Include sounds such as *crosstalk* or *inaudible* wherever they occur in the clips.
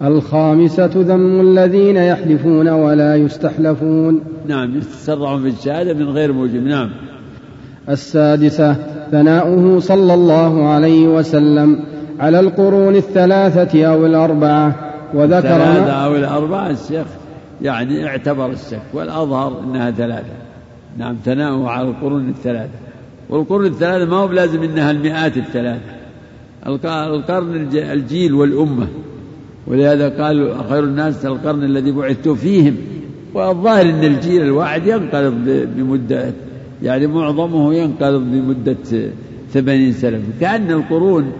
الخامسة ذم الذين يحلفون ولا يستحلفون. نعم يتسرعون بالشهادة من غير موجب. نعم. السادسة ثناؤه صلى الله عليه وسلم على القرون الثلاثة أو الأربعة. وذكر الثلاثة أو الأربعة الشيخ يعني اعتبر الشك والأظهر أنها ثلاثة. نعم ثناؤه على القرون الثلاثة. والقرون الثلاثة ما هو بلازم أنها المئات الثلاثة. القرن الجيل والأمة. ولهذا قال خير الناس القرن الذي بعثت فيهم والظاهر أن الجيل الواحد ينقلب بمدة يعني معظمه ينقلب بمدة ثمانين سنة كأن القرون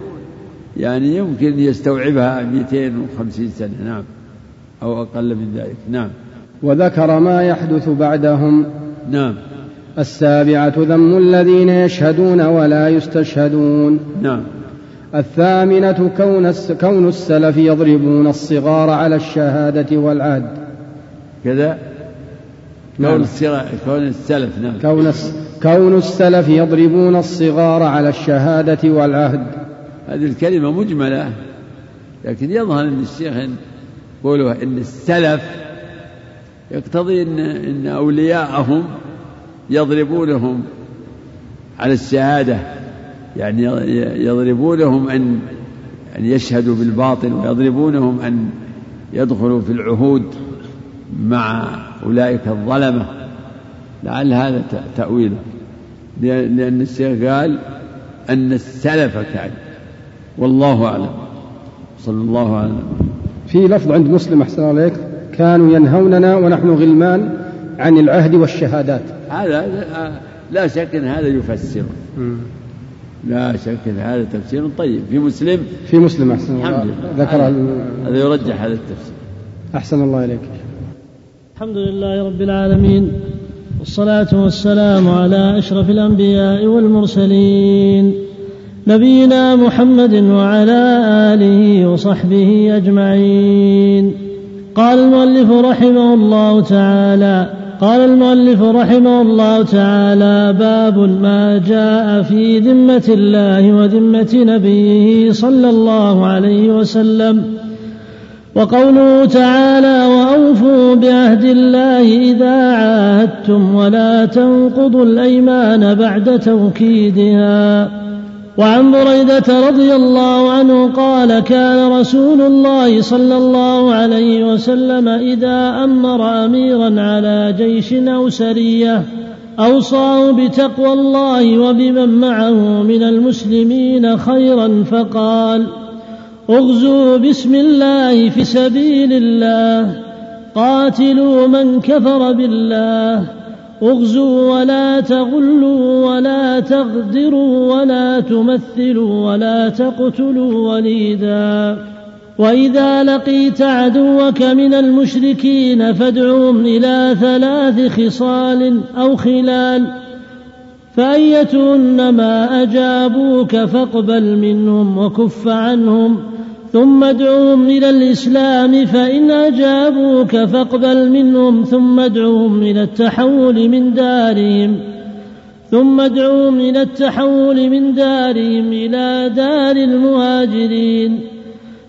يعني يمكن يستوعبها 250 سنة نعم أو أقل من ذلك نعم. وذكر ما يحدث بعدهم. نعم. السابعة ذم الذين يشهدون ولا يستشهدون. نعم. الثامنة كون كون السلف يضربون الصغار على الشهادة والعهد. كذا؟ كون نعم. كون السلف نعم. كون كون السلف يضربون الصغار على الشهادة والعهد. هذه الكلمة مجملة لكن يظهر أن الشيخ يقولوا أن السلف يقتضي أن أن أولياءهم يضربونهم على الشهادة. يعني يضربونهم أن أن يشهدوا بالباطل ويضربونهم أن يدخلوا في العهود مع أولئك الظلمة. لعل هذا تأويله لأن الشيخ قال أن السلف كان. والله أعلم. صلى الله عليه وسلم في لفظ عند مسلم أحسن عليك كانوا ينهوننا ونحن غلمان عن العهد والشهادات. هذا لا شك أن هذا يفسر. لا شك أن هذا تفسير طيب. في مسلم؟ في مسلم أحسن الله. ذكر هذا يرجح هذا التفسير. أحسن الله إليك. الحمد لله رب العالمين والصلاة والسلام على أشرف الأنبياء والمرسلين نبينا محمد وعلى آله وصحبه أجمعين. قال المؤلف رحمه الله تعالى قال المؤلف رحمه الله تعالى باب ما جاء في ذمة الله وذمة نبيه صلى الله عليه وسلم. وقوله تعالى وأوفوا بعهد الله إذا عاهدتم ولا تنقضوا الأيمان بعد توكيدها. وعن بريدة رضي الله عنه قال كان رسول الله صلى الله عليه وسلم إذا أمر أميرا على جيش أو سرية أوصاه بتقوى الله وبمن معه من المسلمين خيرا فقال اغزوا بسم الله في سبيل الله قاتلوا من كفر بالله اغزوا ولا تغلوا ولا تغدروا ولا تمثلوا ولا تقتلوا وليدا. وإذا لقيت عدوك من المشركين فادعهم إلى ثلاث خصال أو خلال فأيتهن ما أجابوك فاقبل منهم وكف عنهم. ثم ادعوهم إلى الإسلام فإن أجابوك فاقبل منهم ثم ادعوهم إلى التحول من دارهم ثم ادعوهم إلى التحول من دارهم إلى دار المهاجرين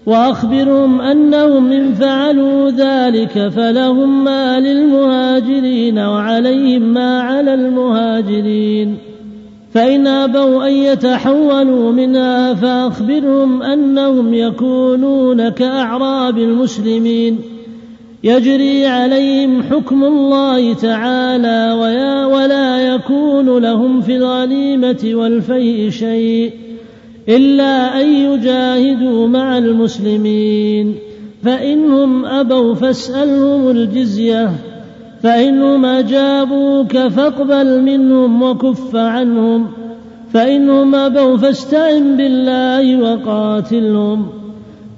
وأخبرهم أنهم إن فعلوا ذلك فلهم ما للمهاجرين وعليهم ما على المهاجرين. فإن أبوا أن يتحولوا منها فأخبرهم أنهم يكونون كأعراب المسلمين. يجري عليهم حكم الله تعالى ويا ولا يكون لهم في الغنيمة والفيء شيء إلا أن يجاهدوا مع المسلمين. فإنهم أبوا فاسألهم الجزية فإنهم أجابوك فاقبل منهم وكف عنهم فإنهم أبوا فاستعن بالله وقاتلهم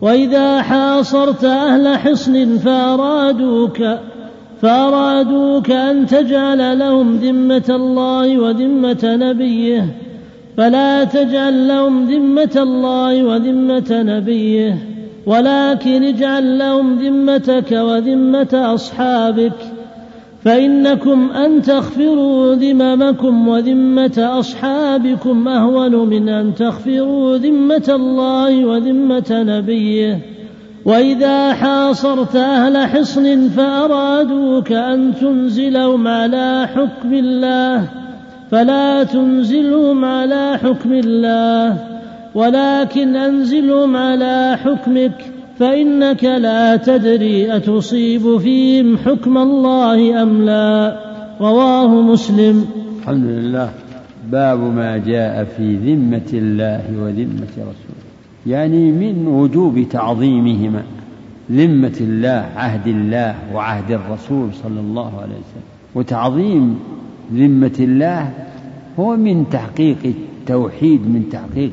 وإذا حاصرت أهل حصن فأرادوك فأرادوك أن تجعل لهم ذمة الله وذمة نبيه فلا تجعل لهم ذمة الله وذمة نبيه ولكن اجعل لهم ذمتك وذمة أصحابك فإنكم أن تغفروا ذممكم وذمة أصحابكم أهون من أن تغفروا ذمة الله وذمة نبيه. وإذا حاصرت أهل حصن فأرادوك أن تنزلهم على حكم الله. فلا تنزلهم على حكم الله. ولكن أنزلهم على حكمك. فإنك لا تدري أتصيب فيهم حكم الله أم لا. رواه مسلم. الحمد لله. باب ما جاء في ذمة الله وذمة رسوله. يعني من وجوب تعظيمهما. ذمة الله عهد الله وعهد الرسول صلى الله عليه وسلم. وتعظيم ذمة الله هو من تحقيق التوحيد من تحقيق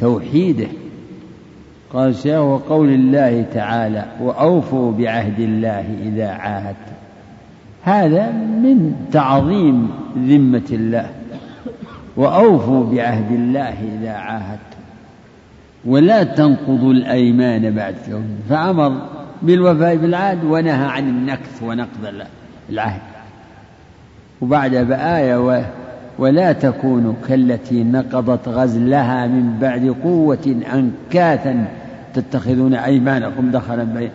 توحيده. قال الشيخ وقول الله تعالى وأوفوا بعهد الله إذا عاهدتم هذا من تعظيم ذمة الله. وأوفوا بعهد الله إذا عاهدتم ولا تنقضوا الأيمان بعد يوم. فأمر بالوفاء بالعهد ونهى عن النكث ونقض العهد. وبعد بآية ولا تكونوا كالتي نقضت غزلها من بعد قوة أنكاثا تتخذون أيمانكم دخلا بينكم.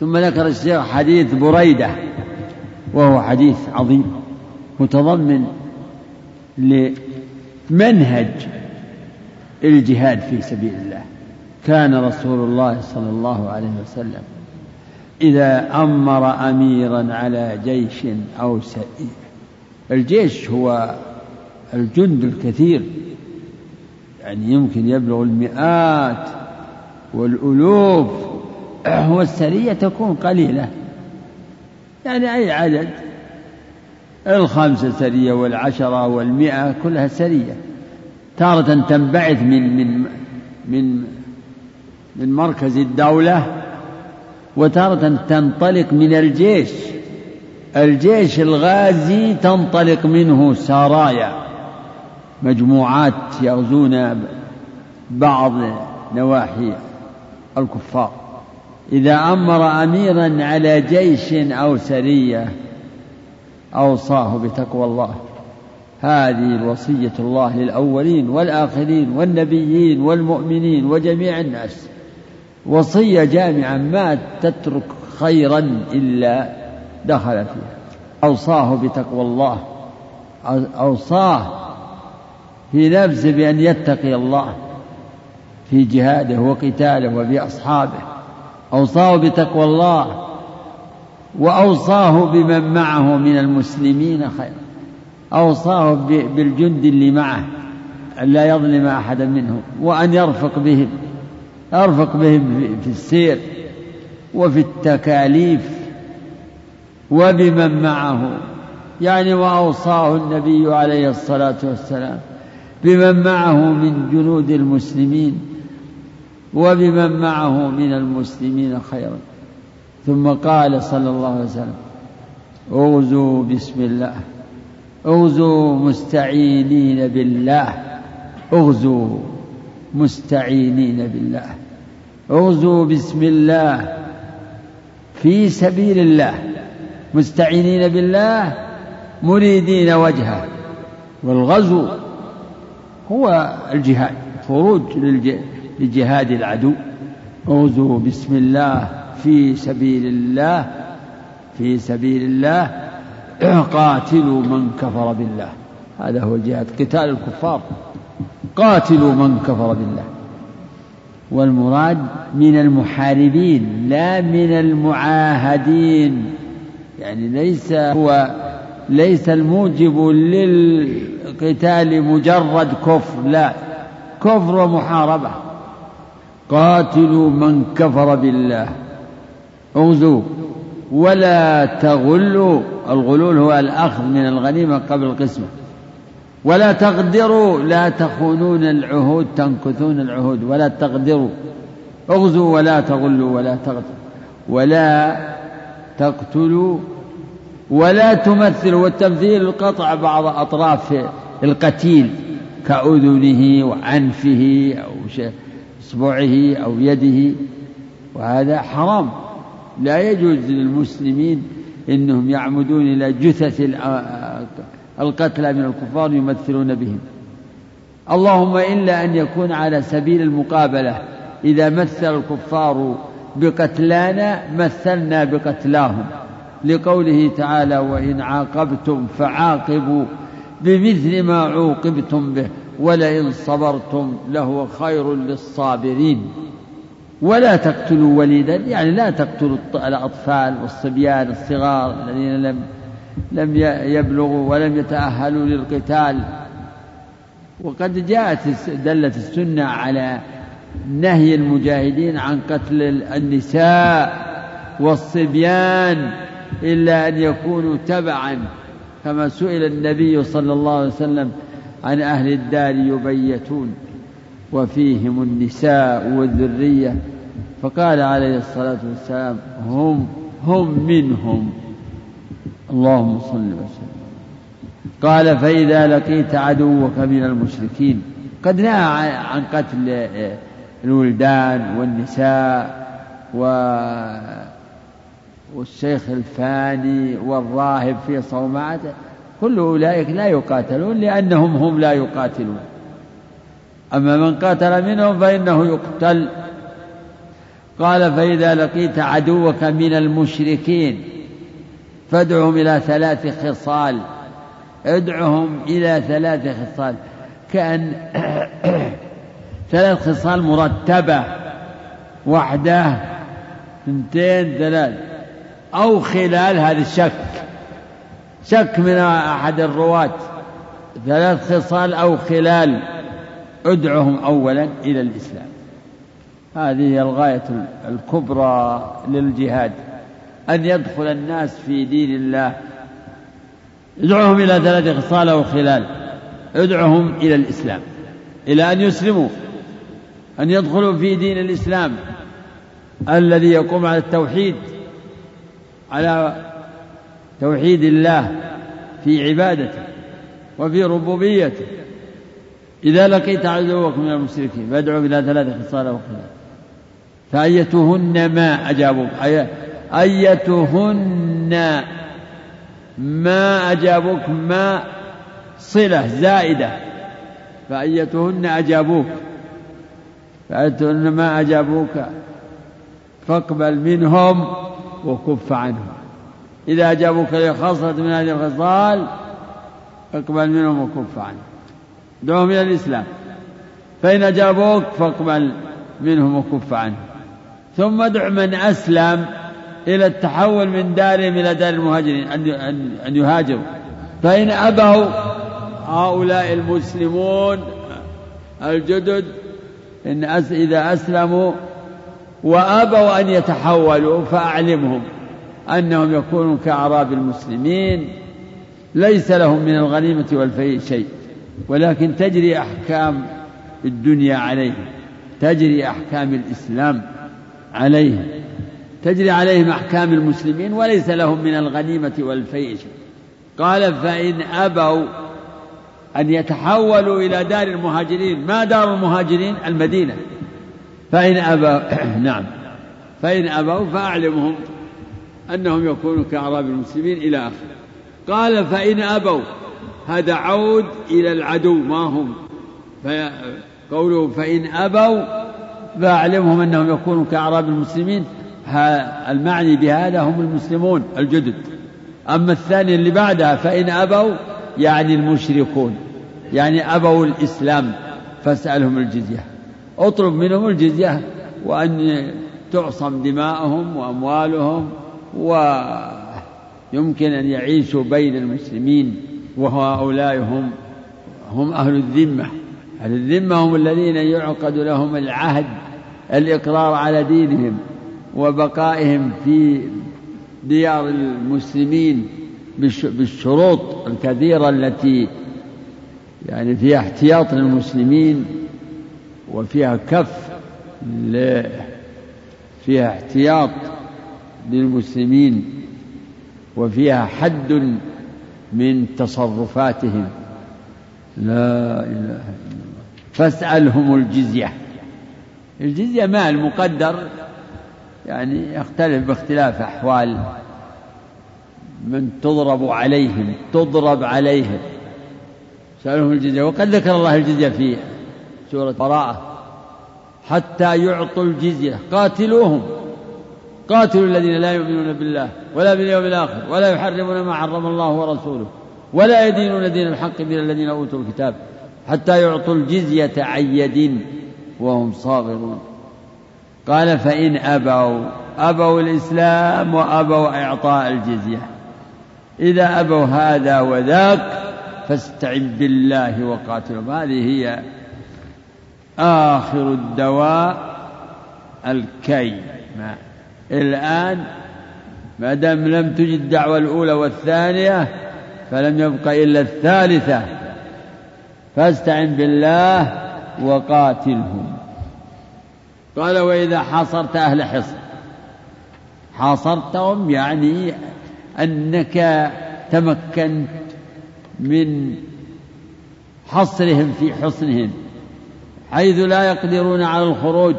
ثم ذكر الشيخ حديث بريدة وهو حديث عظيم متضمن لمنهج الجهاد في سبيل الله. كان رسول الله صلى الله عليه وسلم إذا أمر أميرا على جيش أو سئير الجيش هو الجند الكثير يعني يمكن يبلغ المئات والألوف والسرية تكون قليلة. يعني أي عدد؟ الخمسة سرية والعشرة والمئة كلها سرية. تارة تنبعث من من من من مركز الدولة وتارة تنطلق من الجيش. الجيش الغازي تنطلق منه سرايا. مجموعات يغزون بعض نواحي الكفار. إذا أمر أميرا على جيش أو سرية أوصاه بتقوى الله. هذه الوصية الله للأولين والآخرين والنبيين والمؤمنين وجميع الناس. وصية جامعة ما تترك خيرا إلا دخل فيها. أوصاه بتقوى الله. أوصاه في نفسه بأن يتقي الله. في جهاده وقتاله وبأصحابه أوصاه بتقوى الله وأوصاه بمن معه من المسلمين خيرا أوصاه بالجند اللي معه أن لا يظلم أحدا منهم وأن يرفق بهم يرفق بهم في السير وفي التكاليف وبمن معه يعني وأوصاه النبي عليه الصلاة والسلام. بمن معه من جنود المسلمين وبمن معه من المسلمين خيرا. ثم قال صلى الله عليه وسلم اغزوا بسم الله اغزوا مستعينين بالله اغزوا مستعينين بالله اغزوا بسم الله في سبيل الله مستعينين بالله مريدين وجهه والغزو هو الجهاد خروج لجهاد العدو. اغزوا بسم الله في سبيل الله في سبيل الله قاتلوا من كفر بالله. هذا هو الجهاد قتال الكفار. قاتلوا من كفر بالله. والمراد من المحاربين لا من المعاهدين. يعني ليس هو ليس الموجب للقتال مجرد كفر لا. كفر ومحاربة. قاتلوا من كفر بالله. اغزوا. ولا تغلوا. الغلول هو الأخذ من الغنيمة قبل القسمة. ولا تغدروا. لا تخونون العهود تنكثون العهود. ولا تغدروا. اغزوا ولا تغلوا ولا تغدروا. ولا تقتلوا ولا تمثلوا والتمثيل قطع بعض أطراف القتيل كأذنه وعنفه أو إصبعه أو يده. وهذا حرام. لا يجوز للمسلمين إنهم يعمدون إلى جثث القتلى من الكفار يمثلون بهم. اللهم إلا أن يكون على سبيل المقابلة. إذا مثل الكفار بقتلانا مثلنا بقتلاهم. لقوله تعالى وإن عاقبتم فعاقبوا بمثل ما عوقبتم به ولئن صبرتم لهو خير للصابرين. ولا تقتلوا وليدا يعني لا تقتلوا الأطفال والصبيان الصغار الذين لم لم يبلغوا ولم يتأهلوا للقتال. وقد جاءت دلت السنة على نهي المجاهدين عن قتل النساء والصبيان إلا أن يكونوا تبعا كما سئل النبي صلى الله عليه وسلم عن أهل الدار يبيتون وفيهم النساء والذرية فقال عليه الصلاة والسلام هم هم منهم. اللهم صل وسلم. قال فإذا لقيت عدوك من المشركين قد نهى عن قتل الولدان والنساء و والشيخ الفاني والراهب في صومعته كل أولئك لا يقاتلون لأنهم هم لا يقاتلون. أما من قاتل منهم فإنه يقتل. قال فإذا لقيت عدوك من المشركين فادعهم إلى ثلاث خصال. ادعهم إلى ثلاث خصال. كأن *coughs* ثلاث خصال مرتبة واحدة اثنتين ثلاث. أو خلال هذا الشك. شك من أحد الرواة. ثلاث خصال أو خلال أدعهم أولا إلى الإسلام. هذه هي الغاية الكبرى للجهاد. أن يدخل الناس في دين الله. ادعوهم إلى ثلاث خصال أو خلال. ادعوهم إلى الإسلام. إلى أن يسلموا. أن يدخلوا في دين الإسلام. الذي يقوم على التوحيد. على توحيد الله في عبادته وفي ربوبيته. إذا لقيت عدوك من المشركين فادعوا إلى ثلاث خصال أو خلال فأيتهن ما أجابوك. أيتهن ما أجابوك ما صلة زائدة. فأيتهن أجابوك. فأيتهن ما أجابوك فاقبل منهم. وكف عنهم إذا أجابوك لخصلة من هذه الخصال فاقبل منهم وكف عنهم دعوهم إلى الإسلام. فإن أجابوك فاقبل منهم وكف عنهم ثم ادع من أسلم إلى التحول من دارهم إلى دار المهاجرين أن يهاجروا. فإن أبوا هؤلاء المسلمون الجدد إن إذا أسلموا وأبوا أن يتحولوا فأعلمهم أنهم يكونوا كأعراب المسلمين. ليس لهم من الغنيمة والفيء شيء ولكن تجري أحكام الدنيا عليهم تجري أحكام الإسلام عليهم تجري عليهم أحكام المسلمين وليس لهم من الغنيمة والفيء شيء. قال فإن أبوا أن يتحولوا إلى دار المهاجرين ما دار المهاجرين؟ المدينة. فإن أبوا *clears throat* نعم. فإن أبوا فأعلمهم أنهم يكونوا كأعراب المسلمين إلى آخره. قال فإن أبوا هذا عود إلى العدو ما هم؟ قوله فإن أبوا فأعلمهم أنهم يكونوا كأعراب المسلمين المعني بهذا هم المسلمون الجدد. أما الثاني اللي بعدها فإن أبوا يعني المشركون يعني أبوا الإسلام فاسألهم الجزية. اطلب منهم الجزية وأن تعصم دماءهم وأموالهم ويمكن أن يعيشوا بين المسلمين وهؤلاء هم هم أهل الذمة. أهل الذمة هم الذين يعقد لهم العهد الإقرار على دينهم وبقائهم في ديار المسلمين بالشروط الكثيرة التي يعني فيها احتياط للمسلمين. وفيها كف فيها احتياط للمسلمين وفيها حد من تصرفاتهم. لا إله إلا الله. فاسألهم الجزية. الجزية مال مقدر يعني يختلف باختلاف أحوال. من تضرب عليهم تضرب عليهم. سألهم الجزية. وقد ذكر الله الجزية في سورة براءة حتى يعطوا الجزية. قاتلوهم. قاتلوا الذين لا يؤمنون بالله ولا باليوم الآخر ولا يحرمون ما حرم الله ورسوله ولا يدينون دين الحق من الذين أوتوا الكتاب حتى يعطوا الجزية عن يد وهم صاغرون. قال فإن أبوا أبوا الإسلام وأبوا إعطاء الجزية. إذا أبوا هذا وذاك فاستعن بالله وقاتلهم. هذه هي آخر الدواء الكي. ما. الآن ما دام لم تجد الدعوة الأولى والثانية فلم يبق إلا الثالثة. فاستعن بالله وقاتلهم. قال وإذا حاصرت أهل حصن حاصرتهم يعني أنك تمكنت من حصرهم في حصنهم. حيث لا يقدرون على الخروج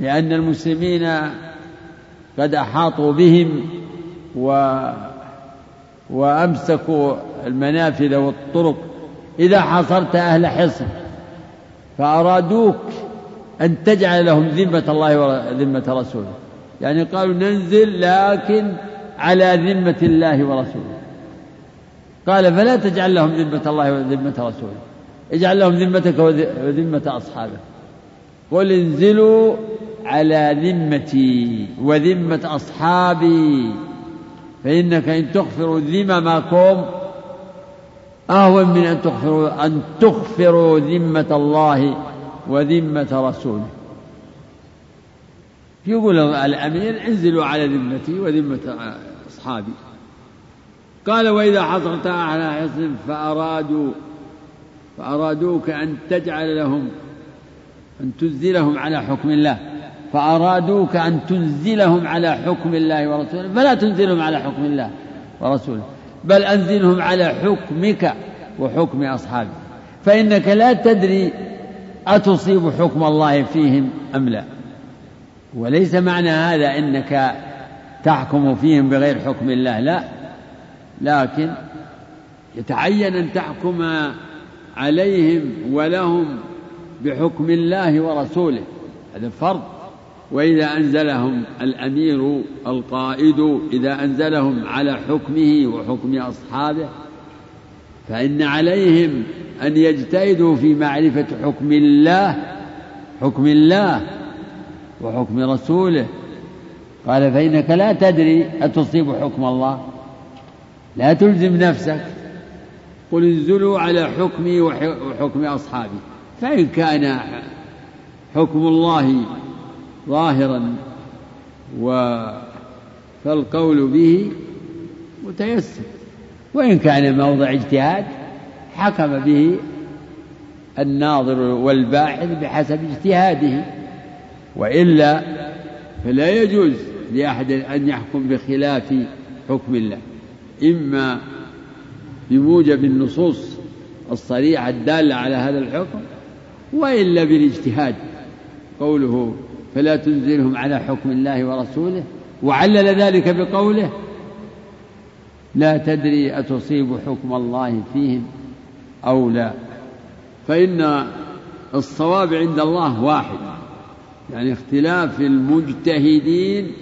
لأن المسلمين قد أحاطوا بهم و وأمسكوا المنافذ والطرق. إذا حصرت أهل حصن فأرادوك أن تجعل لهم ذمة الله وذمة رسوله. يعني قالوا ننزل لكن على ذمة الله ورسوله. قال فلا تجعل لهم ذمة الله وذمة رسوله. اجعل لهم ذمتك وذمة أصحابك. قل انزلوا على ذمتي وذمة أصحابي. فإنك إن تغفروا ذممكم أهون من أن تغفروا أن تغفروا ذمة الله وذمة رسوله. يقول الأمير انزلوا على ذمتي وذمة أصحابي. قال وإذا حصرت على حصن فأرادوا فأرادوك أن تجعل لهم أن تنزلهم على حكم الله. فأرادوك أن تنزلهم على حكم الله ورسوله. فلا تنزلهم على حكم الله ورسوله بل أنزلهم على حكمك وحكم أصحابك. فإنك لا تدري أتصيب حكم الله فيهم أم لا. وليس معنى هذا أنك تحكم فيهم بغير حكم الله لا. لكن يتعين أن تحكم عليهم ولهم بحكم الله ورسوله. هذا فرض. وإذا أنزلهم الأمير القائد إذا أنزلهم على حكمه وحكم أصحابه فإن عليهم أن يجتهدوا في معرفة حكم الله حكم الله وحكم رسوله. قال فإنك لا تدري أتصيب حكم الله. لا تلزم نفسك. قل انزلوا على حكمي وحكم أصحابي. فإن كان حكم الله ظاهرا و فالقول به متيسر. وإن كان موضع اجتهاد حكم به الناظر والباحث بحسب اجتهاده. وإلا فلا يجوز لأحد أن يحكم بخلاف حكم الله. إما بموجب النصوص الصريحة الدالة على هذا الحكم وإلا بالاجتهاد. قوله فلا تنزلهم على حكم الله ورسوله وعلل ذلك بقوله لا تدري أتصيب حكم الله فيهم أو لا. فإن الصواب عند الله واحد يعني اختلاف المجتهدين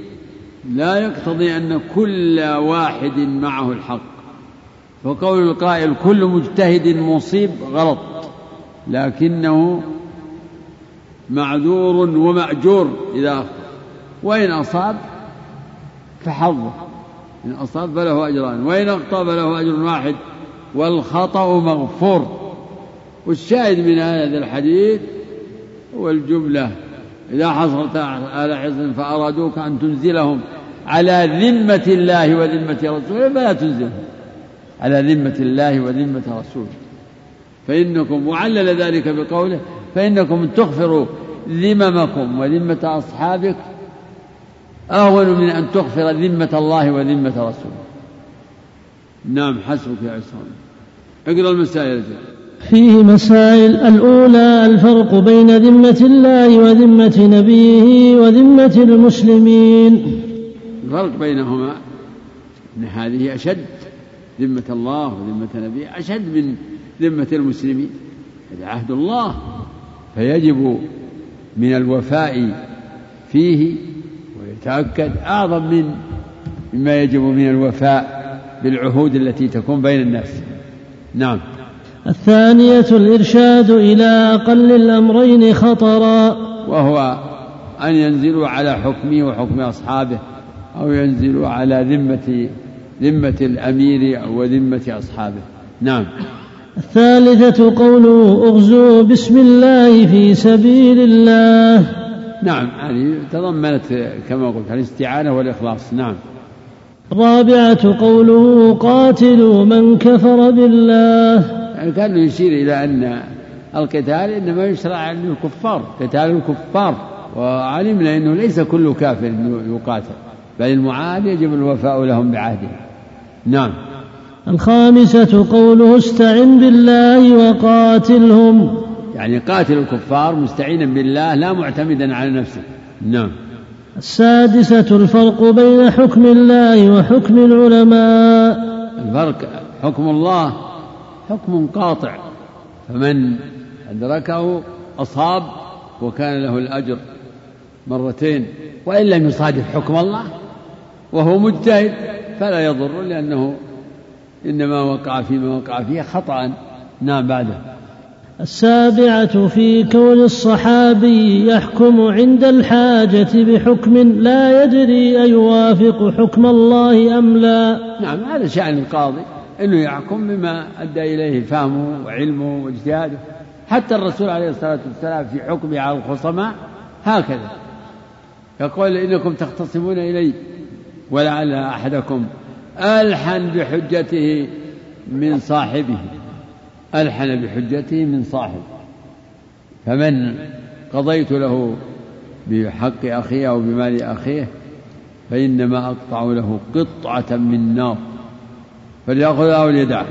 لا يقتضي أن كل واحد معه الحق. فقول القائل كل مجتهد مصيب غلط لكنه معذور ومأجور إذا وإن أصاب فحظه إن أصاب فله أجران وإن أخطأ فله أجر واحد والخطأ مغفور. والشاهد من هذا الحديث هو الجملة إذا حصلت على حصن فأرادوك أن تنزلهم على ذمة الله وذمة رسوله فلا تنزلهم. على ذمة الله وذمة رسوله. فإنكم وعلل ذلك بقوله فإنكم تغفروا ذممكم وذمة أصحابك أهون من أن تغفر ذمة الله وذمة رسوله. نعم حسبك يا عصام. اقرأ المسائل فيه مسائل الأولى الفرق بين ذمة الله وذمة نبيه وذمة المسلمين. الفرق بينهما أن هذه أشد. ذمة الله وذمة نبيه أشد من ذمة المسلمين. هذا عهد الله. فيجب من الوفاء فيه ويتأكد أعظم من مما يجب من الوفاء بالعهود التي تكون بين الناس. نعم. الثانية الإرشاد إلى أقل الأمرين خطرا. وهو أن ينزلوا على حكمه وحكم أصحابه أو ينزلوا على ذمة ذمة الأمير أو ذمة أصحابه. نعم. الثالثة قوله اغزوا بسم الله في سبيل الله. نعم هذه تضمنت كما قلت الاستعانة والإخلاص. نعم. الرابعة قوله قاتلوا من كفر بالله. يعني كان يشير إلى أن القتال إنما يشرع للكفار قتال الكفار. وعلمنا أنه ليس كل كافر يقاتل بل المعاد يجب الوفاء لهم بعهده. نعم. الخامسة قوله استعن بالله وقاتلهم. يعني قاتل الكفار مستعينا بالله لا معتمدا على نفسه. نعم. السادسة الفرق بين حكم الله وحكم العلماء. الفرق حكم الله حكم قاطع. فمن أدركه أصاب وكان له الأجر مرتين وإن لم يصادف حكم الله وهو مجتهد. فلا يضر لأنه إنما وقع فيما وقع فيه خطأ نعم بعده. السابعة في كون الصحابي يحكم عند الحاجة بحكم لا يدري أيوافق حكم الله أم لا. نعم هذا شأن القاضي أنه يحكم بما أدى إليه فهمه وعلمه واجتهاده. حتى الرسول عليه الصلاة والسلام في حكمه على الخصماء هكذا. يقول إنكم تختصمون إلي. ولعل أحدكم ألحن بحجته من صاحبه. ألحن بحجته من صاحب فمن قضيت له بحق أخيه أو بمال أخيه فإنما أقطع له قطعة من نار. فليأخذها أو ليدعه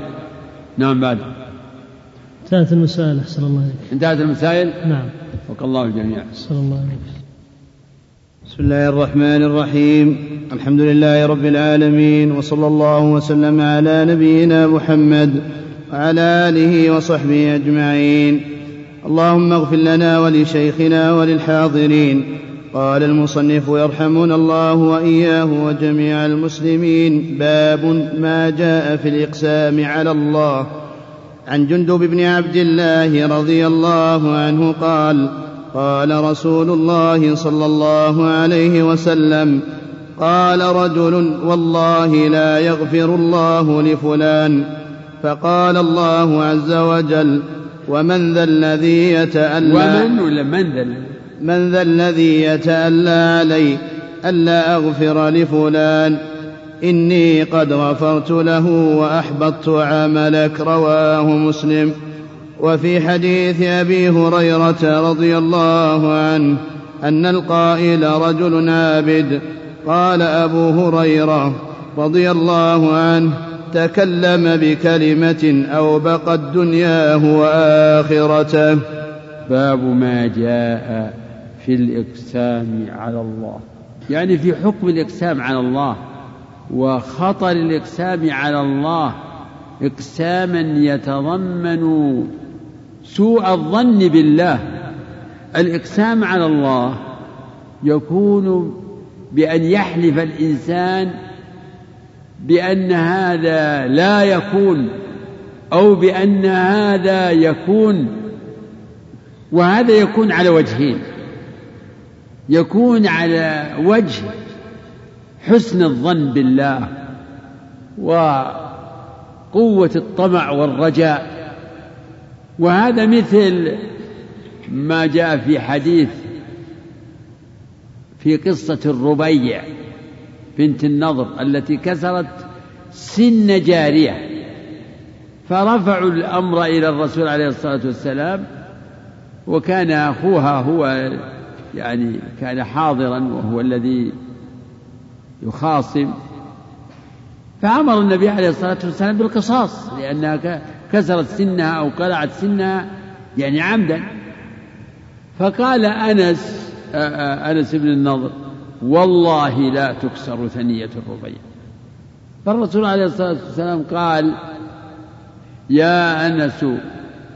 نعم بعد. انتهت المسائل أحسن الله عليك انتهت المسائل؟ نعم. وقال الله الجميع. أحسن الله عليك بسم الله الرحمن الرحيم. الحمد لله رب العالمين وصلى الله وسلم على نبينا محمد وعلى آله وصحبه أجمعين. اللهم اغفر لنا ولشيخنا وللحاضرين. قال المصنف يرحمنا الله وإياه وجميع المسلمين. باب ما جاء في الإقسام على الله. عن جندب بن عبد الله رضي الله عنه قال قال رسول الله صلى الله عليه وسلم قال رجل والله لا يغفر الله لفلان. فقال الله عز وجل ومن ذا الذي يتألى ومن ولا من ذا من ذا الذي يتألى علي ألا أغفر لفلان. إني قد غفرت له وأحبطت عملك رواه مسلم. وفي حديث أبي هريرة رضي الله عنه أن القائل رجل عابد قال أبو هريرة رضي الله عنه تكلم بكلمة أوبقت دنياه وآخرته باب ما جاء في الإقسام على الله. يعني في حكم الإقسام على الله وخطر الإقسام على الله إقساما يتضمن سوء الظن بالله. الإقسام على الله يكون بأن يحلف الإنسان بأن هذا لا يكون أو بأن هذا يكون وهذا يكون على وجهين. يكون على وجه حسن الظن بالله وقوة الطمع والرجاء. وهذا مثل ما جاء في حديث في قصة الربيع بنت النضر التي كسرت سن جارية فرفعوا الأمر إلى الرسول عليه الصلاة والسلام وكان أخوها هو يعني كان حاضرا وهو الذي يخاصم فأمر النبي عليه الصلاة والسلام بالقصاص لأنها كسرت سنها أو قلعت سنها يعني عمدا. فقال أنس أنس بن النضر والله لا تكسر ثنية الربيع. فالرسول عليه الصلاة والسلام قال يا أنس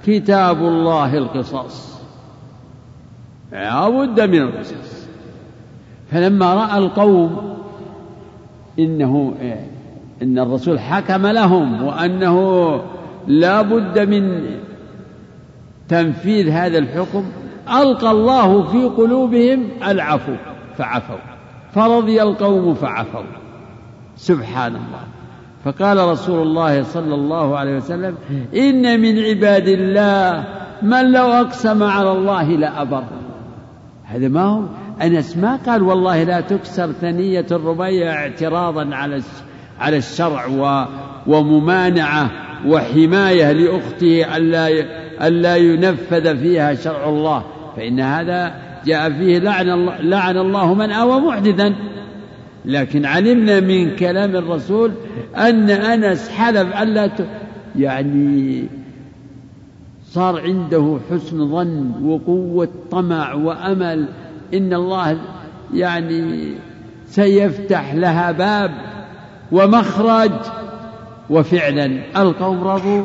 كتاب الله القصاص. لا بد من القصاص. فلما رأى القوم إنه إن الرسول حكم لهم وأنه لا بد من تنفيذ هذا الحكم. ألقى الله في قلوبهم العفو فعفوا. فرضي القوم فعفوا. سبحان الله. فقال رسول الله صلى الله عليه وسلم إن من عباد الله من لو أقسم على الله لأبر. هذا ما هو؟ أنس ما قال والله لا تكسر ثنية الربيع اعتراضا على على الشرع وممانعة وحماية لأخته ألا ألا ينفذ فيها شرع الله فإن هذا جاء فيه لعن الله, لعن الله من آوى محدثا لكن علمنا من كلام الرسول أن أنس حلف ألا. يعني صار عنده حسن ظن وقوة طمع وأمل إن الله يعني سيفتح لها باب ومخرج وفعلا القوم رضوا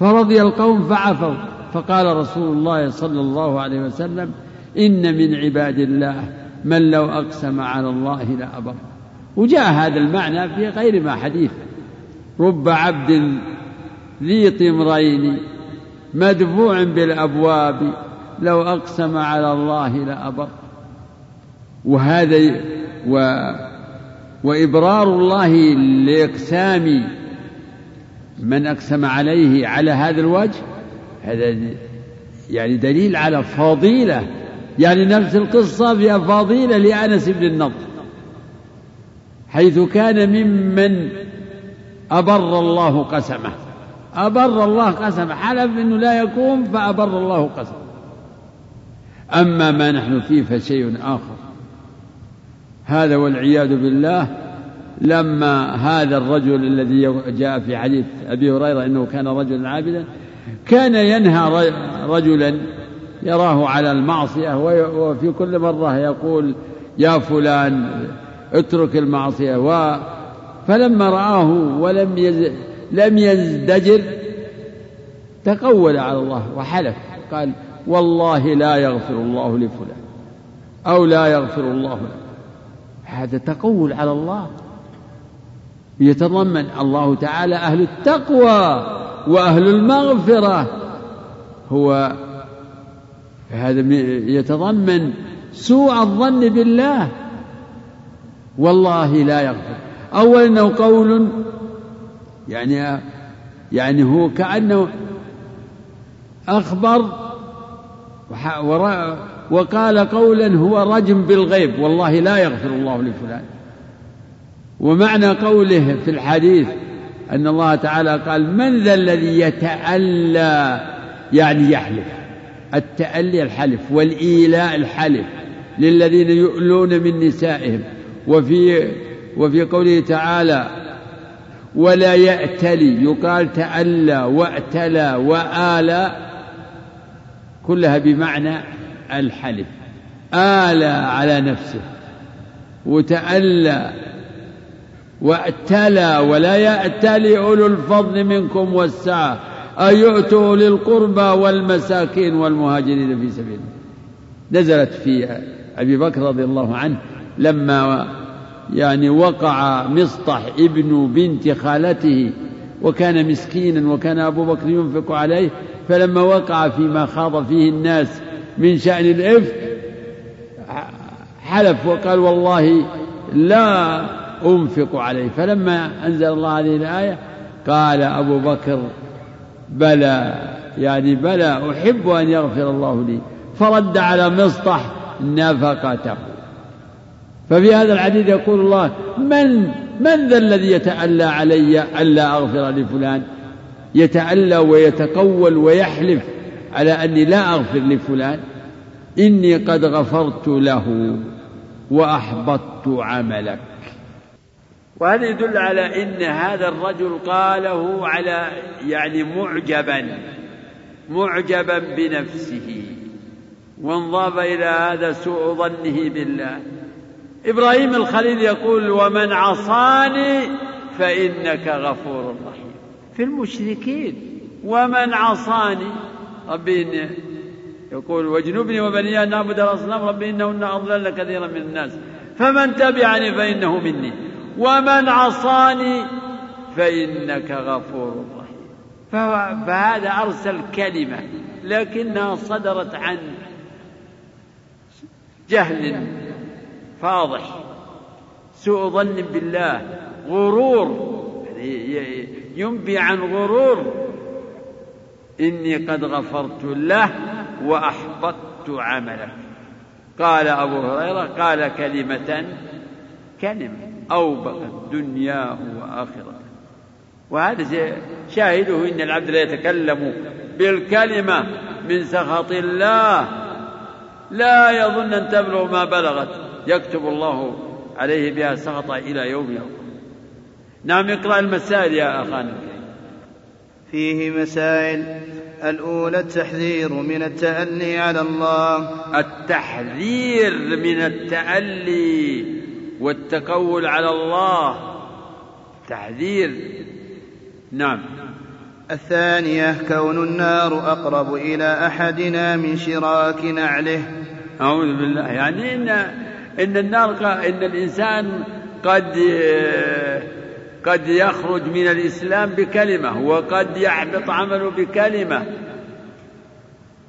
فرضي القوم فعفوا. فقال رسول الله صلى الله عليه وسلم إن من عباد الله من لو أقسم على الله لأبر وجاء هذا المعنى في غير ما حديث. رب عبد ذي طمرين مدفوع بالأبواب لو أقسم على الله لأبر وهذا و وإبرار الله لإقسام من أقسم عليه على هذا الوجه هذا يعني دليل على فضيلة يعني نفس القصة فيها فضيلة لأنس بن النضر حيث كان ممن أبر الله قسمه أبر الله قسمه حلف أنه لا يقوم فأبر الله قسمه. أما ما نحن فيه فشيء آخر. هذا والعياذ بالله لما هذا الرجل الذي جاء في حديث أبي هريرة أنه كان رجلا عابدا كان ينهى رجلا يراه على المعصية وفي كل مرة يقول يا فلان اترك المعصية و فلما رآه ولم يز... لم يزدجر تقول على الله وحلف قال والله لا يغفر الله لفلان أو لا يغفر الله له هذا تقول على الله. يتضمن الله تعالى أهل التقوى وأهل المغفرة. هو هذا يتضمن سوء الظن بالله. والله لا يغفر. أولا أنه قول يعني يعني هو كأنه أخبر وقال قولا هو رجم بالغيب والله لا يغفر الله لفلان. ومعنى قوله في الحديث أن الله تعالى قال من ذا الذي يتألى يعني يحلف؟ التألي الحلف والإيلاء الحلف للذين يؤلون من نسائهم. وفي وفي قوله تعالى ولا يأتلي يقال تألى وأتلى وآلى كلها بمعنى الحلف آلى على نفسه وتألى وأتلى ولا يأتلي أولو الفضل منكم والسعة. أن يؤتوا للقربى والمساكين والمهاجرين في سبيل الله. نزلت في أبي بكر رضي الله عنه لما يعني وقع مصطح ابن بنت خالته وكان مسكينا وكان أبو بكر ينفق عليه فلما وقع فيما خاض فيه الناس من شأن الإفك حلف وقال والله لا أنفق عليه. فلما أنزل الله هذه الآية قال أبو بكر بلى يعني بلى أحب أن يغفر الله لي. فرد على مصطح نفقته. ففي هذا الحديث يقول الله من من ذا الذي يتألى علي ألا أغفر لفلان؟ يتألى ويتقول ويحلف على أني لا أغفر لفلان. إني قد غفرت له وأحبطت عملك. وهذا يدل على إن هذا الرجل قاله على يعني معجبا معجبا بنفسه. وانضاف إلى هذا سوء ظنه بالله. إبراهيم الخليل يقول ومن عصاني فإنك غفور رحيم. في المشركين ومن عصاني؟ ربي يقول واجنبني وبني أن نعبد الأصنام ربي إنهن أضلل كثيرا من الناس. فمن تبعني فإنه مني. ومن عصاني فإنك غفور رحيم. فهذا أرسل كلمة لكنها صدرت عن جهل فاضح. سوء ظن بالله. غرور. ينبي عن غرور. إني قد غفرت له. وأحبطت عملك. قال أبو هريرة قال كلمة كلمة أوبقت دنياه وآخرته وهذا شاهده إن العبد لا يتكلم بالكلمة من سخط الله. لا يظن أن تبلغ ما بلغت. يكتب الله عليه بها سخطا إلى يوم يوم نعم اقرأ المسائل يا أخانا فيه مسائل الأولى التحذير من التألي على الله. التحذير من التألي والتقول على الله. تحذير. نعم. الثانية كون النار أقرب إلى أحدنا من شراك نعله. أعوذ بالله. يعني إن إن النار إن الإنسان قد قد يخرج من الإسلام بكلمة وقد يحبط عمله بكلمة.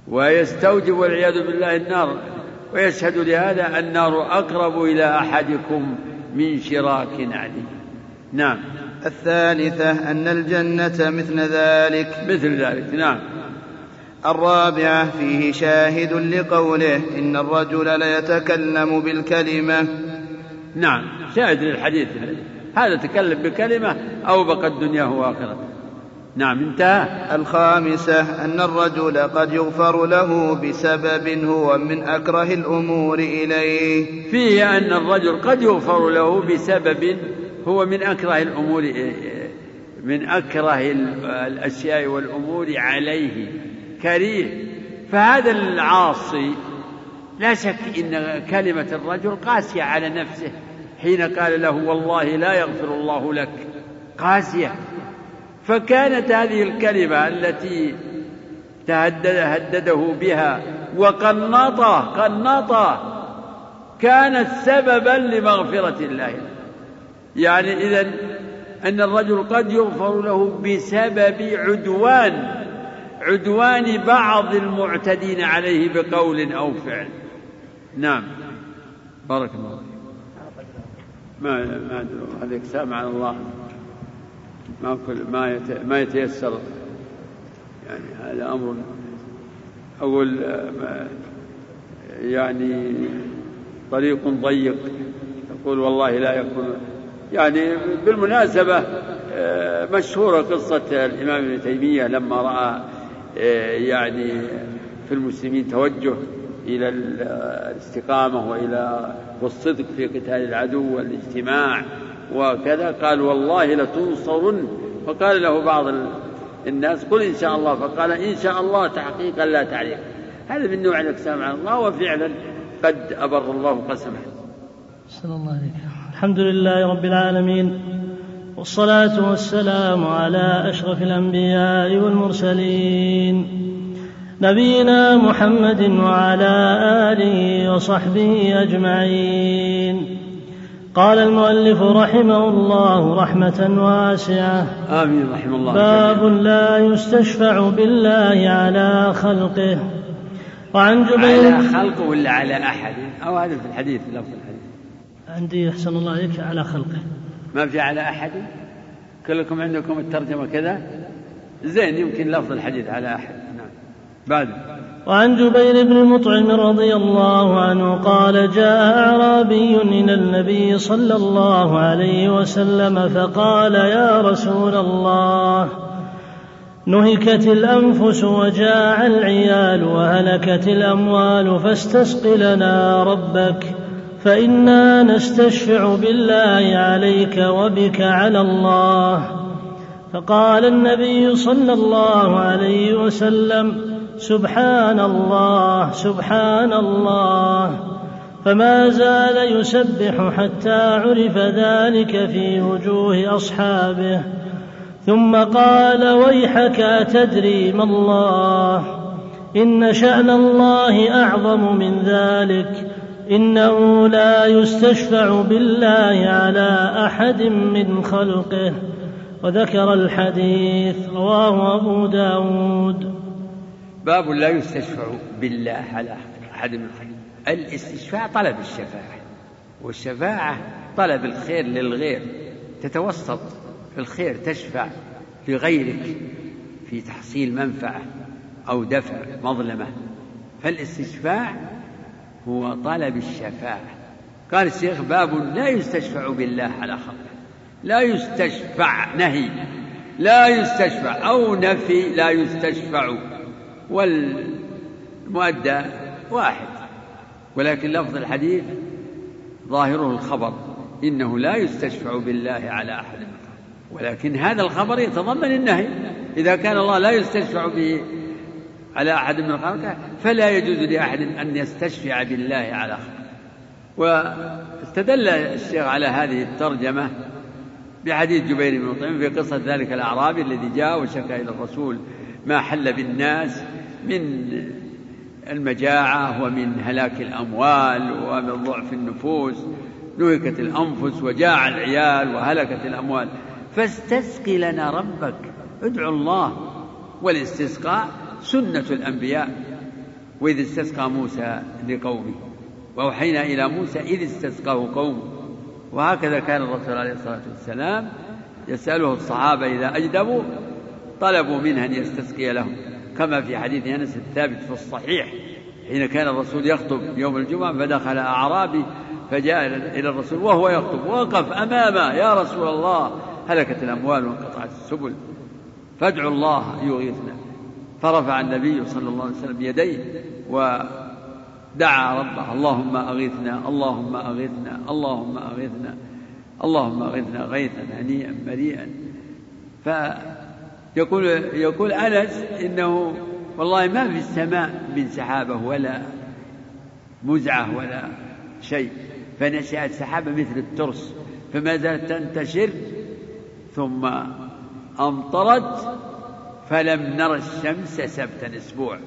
ويستوجب والعياذ بالله النار. ويشهد لهذا النار أقرب إلى أحدكم من شراك عليه نعم. الثالثة أن الجنة مثل ذلك. مثل ذلك نعم. الرابعة فيه شاهد لقوله إن الرجل ليتكلم بالكلمة. نعم شاهد للحديث هذا تكلم بكلمة أو بقت دنياه وآخرته نعم انتهى الخامسة أن الرجل قد يغفر له بسبب هو من أكره الأمور إليه. فيه أن الرجل قد يغفر له بسبب هو من أكره الأمور من أكره الأشياء والأمور عليه. كريه. فهذا العاصي لا شك إن كلمة الرجل قاسية على نفسه. حين قال له والله لا يغفر الله لك. قاسية. فكانت هذه الكلمة التي تهدد هدده بها وقنطه قنطه كانت سببا لمغفرة الله. يعني إذا أن الرجل قد يغفر له بسبب عدوان عدوان بعض المعتدين عليه بقول أو فعل. نعم. بارك الله ما ما هذيك سامع الله. ما كل ما ما يتيسر. يعني هذا أمر أقول يعني طريق ضيق. يقول والله لا يكون يعني بالمناسبة مشهورة قصة الإمام ابن تيمية لما رأى يعني في المسلمين توجه. إلى الاستقامة وإلى والصدق في قتال العدو والاجتماع وكذا. قال والله لتنصرن. فقال له بعض الناس قل إن شاء الله. فقال إن شاء الله تحقيقا لا تعليق. هذا من نوع الأقسام على الله وفعلا قد أبر الله قسمه. صلى الله عليك الحمد لله رب العالمين والصلاة والسلام على أشرف الأنبياء والمرسلين. نبينا محمد وعلى آله وصحبه أجمعين. قال المؤلف رحمه الله رحمة واسعة. آمين رحمه الله. باب لا يستشفع بالله على خلقه. وعن جبير على خلقه ولا على أحد؟ أو هذا في الحديث لفظ الحديث. عندي أحسن الله عليك على خلقه. ما في على أحد؟ كلكم عندكم الترجمة كذا؟ زين يمكن لفظ الحديث على أحد. نعم. بعد. وعن جبير بن مطعم رضي الله عنه قال جاء أعرابي إلى النبي صلى الله عليه وسلم فقال يا رسول الله نهكت الأنفس وجاع العيال وهلكت الأموال فاستسق لنا ربك فإنا نستشفع بالله عليك وبك على الله. فقال النبي صلى الله عليه وسلم سبحان الله سبحان الله. فما زال يسبح حتى عرف ذلك في وجوه أصحابه. ثم قال ويحك أتدري ما الله؟ إن شأن الله أعظم من ذلك. إنه لا يستشفع بالله على أحد من خلقه. وذكر الحديث رواه أبو داود. باب لا يستشفع بالله على أحد من الاستشفاع طلب الشفاعة والشفاعة طلب الخير للغير. تتوسط في الخير تشفع لغيرك في تحصيل منفعة أو دفع مظلمة. فالاستشفاع هو طلب الشفاعة. قال الشيخ باب لا يستشفع بالله على خلقه لا يستشفع نهي لا يستشفع أو نفي لا يستشفع والمؤدى واحد ولكن لفظ الحديث ظاهره الخبر إنه لا يستشفع بالله على أحد ولكن هذا الخبر يتضمن النهي إذا كان الله لا يستشفع به على أحد من خلقه فلا يجوز لأحد أن يستشفع بالله على خلقه. واستدل الشيخ على هذه الترجمة بحديث جبير بن مطعم في قصة ذلك الأعرابي الذي جاء وشكى إلى الرسول ما حل بالناس من المجاعة ومن هلاك الأموال ومن ضعف النفوس نهكت الأنفس وجاع العيال وهلكت الأموال. فاستسقي لنا ربك. ادعو الله. والاستسقاء سنة الأنبياء. وإذ استسقى موسى لقومه. وأوحينا إلى موسى إذ استسقاه قومه. وهكذا كان الرسول عليه الصلاة والسلام يسأله الصحابة إذا أجدبوا طلبوا منه أن يستسقي لهم. كما في حديث أنس الثابت في الصحيح حين كان الرسول يخطب يوم الجمعة فدخل أعرابي فجاء إلى الرسول وهو يخطب وقف أمامه يا رسول الله! هلكت الأموال وانقطعت السبل. فادعوا الله يغيثنا. فرفع النبي صلى الله عليه وسلم يديه ودعا ربه اللهم أغيثنا اللهم أغيثنا اللهم أغيثنا اللهم أغثنا غيثا هنيئا مريئا. فيقول يقول أنس إنه والله ما في السماء من سحابة ولا مزعة ولا شيء فنشأت سحابة مثل الترس فما زالت تنتشر ثم أمطرت فلم نرى الشمس سبتا أسبوع.